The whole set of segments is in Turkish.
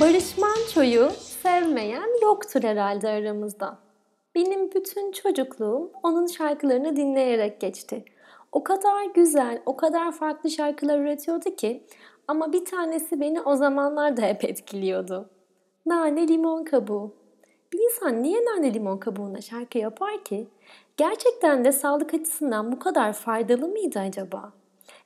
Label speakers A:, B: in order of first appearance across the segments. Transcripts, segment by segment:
A: Barış Manço'yu sevmeyen yoktur herhalde aramızda. Benim bütün çocukluğum onun şarkılarını dinleyerek geçti. O kadar güzel, o kadar farklı şarkılar üretiyordu ki ama bir tanesi beni o zamanlar da hep etkiliyordu. Nane limon kabuğu. Bir insan niye nane limon kabuğuna şarkı yapar ki? Gerçekten de sağlık açısından bu kadar faydalı mıydı acaba?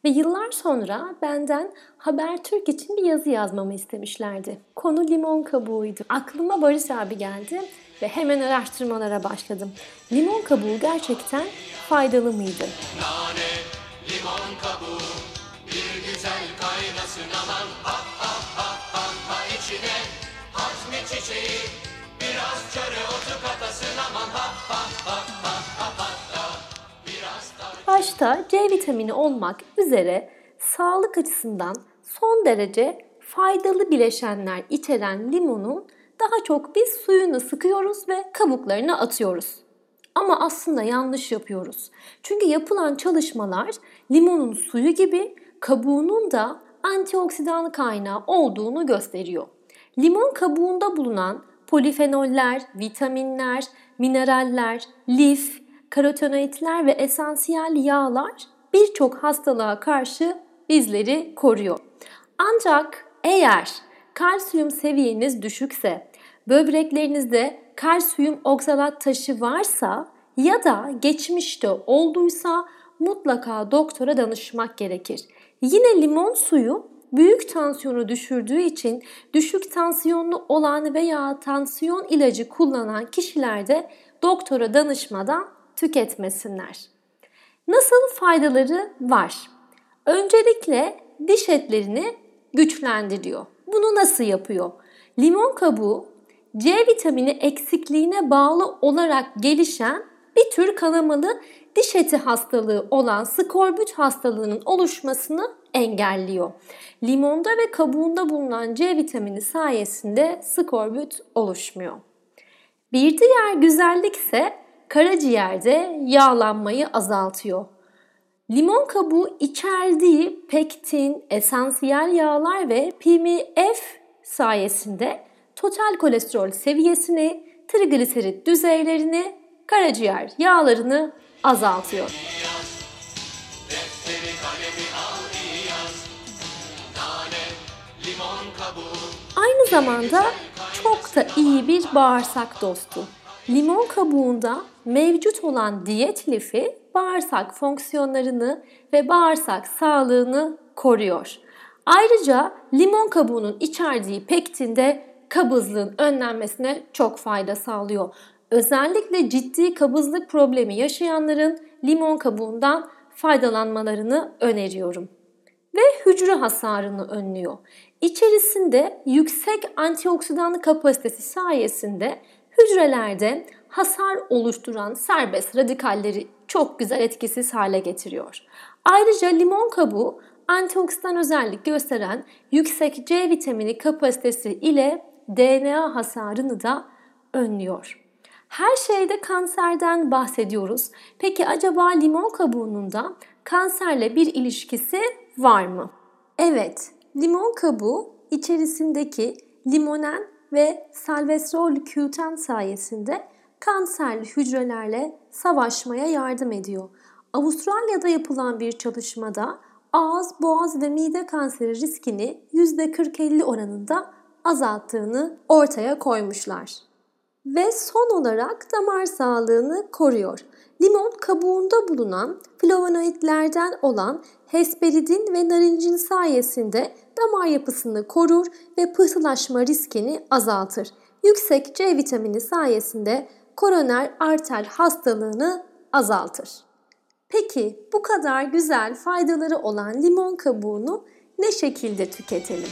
A: Ve yıllar sonra benden Habertürk için bir yazı yazmamı istemişlerdi. Konu limon kabuğuydu. Aklıma Barış abi geldi ve hemen araştırmalara başladım. Limon kabuğu gerçekten faydalı mıydı? Nane, limon kabuğu, bir güzel kaynasın aman ha ha ha ha ha içine hazmi çiçeği, biraz çöre otu katasın aman ha ha ha Başta C vitamini olmak üzere sağlık açısından son derece faydalı bileşenler içeren limonun daha çok biz suyunu sıkıyoruz ve kabuklarını atıyoruz. Ama aslında yanlış yapıyoruz. Çünkü yapılan çalışmalar limonun suyu gibi kabuğunun da antioksidan kaynağı olduğunu gösteriyor. Limon kabuğunda bulunan polifenoller, vitaminler, mineraller, lif, karotenoidler ve esansiyel yağlar birçok hastalığa karşı bizleri koruyor. Ancak eğer kalsiyum seviyeniz düşükse, böbreklerinizde kalsiyum oksalat taşı varsa ya da geçmişte olduysa mutlaka doktora danışmak gerekir. Yine limon suyu büyük tansiyonu düşürdüğü için düşük tansiyonlu olan veya tansiyon ilacı kullanan kişilerde doktora danışmadan tüketmesinler. Nasıl faydaları var? Öncelikle diş etlerini güçlendiriyor. Bunu nasıl yapıyor? Limon kabuğu C vitamini eksikliğine bağlı olarak gelişen bir tür kanamalı diş eti hastalığı olan skorbut hastalığının oluşmasını engelliyor. Limonda ve kabuğunda bulunan C vitamini sayesinde skorbut oluşmuyor. Bir diğer güzellik ise karaciğerde yağlanmayı azaltıyor. Limon kabuğu içerdiği pektin, esansiyel yağlar ve PMF sayesinde total kolesterol seviyesini, trigliserit düzeylerini, karaciğer yağlarını azaltıyor. Aynı zamanda çok da iyi bir bağırsak dostu. Limon kabuğunda mevcut olan diyet lifi bağırsak fonksiyonlarını ve bağırsak sağlığını koruyor. Ayrıca limon kabuğunun içerdiği pektin de kabızlığın önlenmesine çok fayda sağlıyor. Özellikle ciddi kabızlık problemi yaşayanların limon kabuğundan faydalanmalarını öneriyorum. Ve hücre hasarını önlüyor. İçerisinde yüksek antioksidanlı kapasitesi sayesinde hücrelerde hasar oluşturan serbest radikalleri çok güzel etkisiz hale getiriyor. Ayrıca limon kabuğu antioksidan özellik gösteren yüksek C vitamini kapasitesi ile DNA hasarını da önlüyor. Her şeyde kanserden bahsediyoruz. Peki acaba limon kabuğunun da kanserle bir ilişkisi var mı? Evet, limon kabuğu içerisindeki limonen ve salvestrol Q10 sayesinde kanserli hücrelerle savaşmaya yardım ediyor. Avustralya'da yapılan bir çalışmada ağız, boğaz ve mide kanseri riskini %40-50 oranında azalttığını ortaya koymuşlar. Ve son olarak damar sağlığını koruyor. Limon kabuğunda bulunan flavonoidlerden olan hesperidin ve narincin sayesinde damar yapısını korur ve pıhtılaşma riskini azaltır. Yüksek C vitamini sayesinde koroner arter hastalığını azaltır. Peki bu kadar güzel faydaları olan limon kabuğunu ne şekilde tüketelim?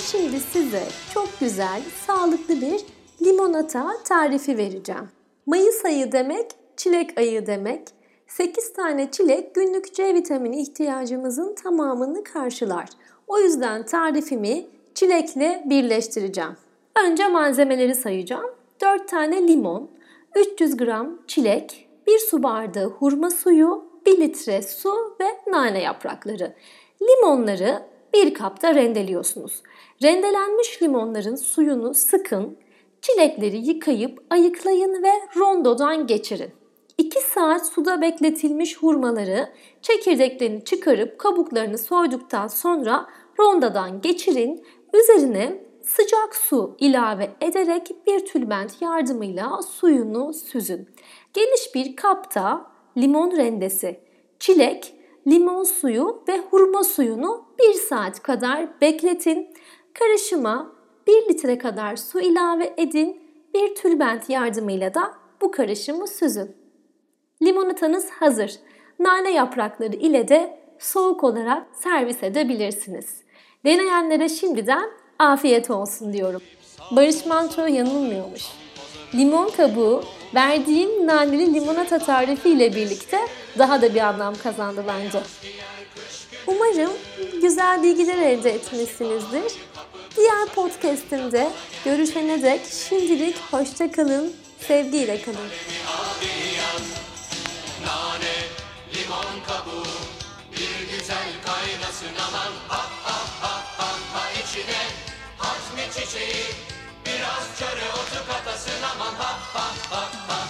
A: Şimdi size çok güzel, sağlıklı bir limonata tarifi vereceğim. Mayıs ayı demek, çilek ayı demek. 8 tane çilek günlük C vitamini ihtiyacımızın tamamını karşılar. O yüzden tarifimi çilekle birleştireceğim. Önce malzemeleri sayacağım. 4 tane limon, 300 gram çilek, 1 su bardağı hurma suyu, 1 litre su ve nane yaprakları. Limonları bir kapta rendeliyorsunuz. Rendelenmiş limonların suyunu sıkın, çilekleri yıkayıp ayıklayın ve rondodan geçirin. 2 saat suda bekletilmiş hurmaları çekirdeklerini çıkarıp kabuklarını soyduktan sonra rondadan geçirin. Üzerine sıcak su ilave ederek bir tülbent yardımıyla suyunu süzün. Geniş bir kapta limon rendesi, çilek, limon suyu ve hurma suyunu 1 saat kadar bekletin. Karışıma 1 litre kadar su ilave edin. Bir tülbent yardımıyla da bu karışımı süzün. Limonatanız hazır. Nane yaprakları ile de soğuk olarak servis edebilirsiniz. Deneyenlere şimdiden afiyet olsun diyorum. Barış Manço yanılmıyormuş. Limon kabuğu verdiğim naneli limonata tarifi ile birlikte daha da bir anlam kazandı bence. Umarım güzel bilgiler elde etmişsinizdir. Diğer podcastimde görüşene dek şimdilik hoşça kalın, sevgiyle kalın. Nane, limon kabuğu, bir güzel kaynasın aman ha ha ha ha ha içine hazmi çiçeği biraz çöre otu katasın aman ha ha ha ha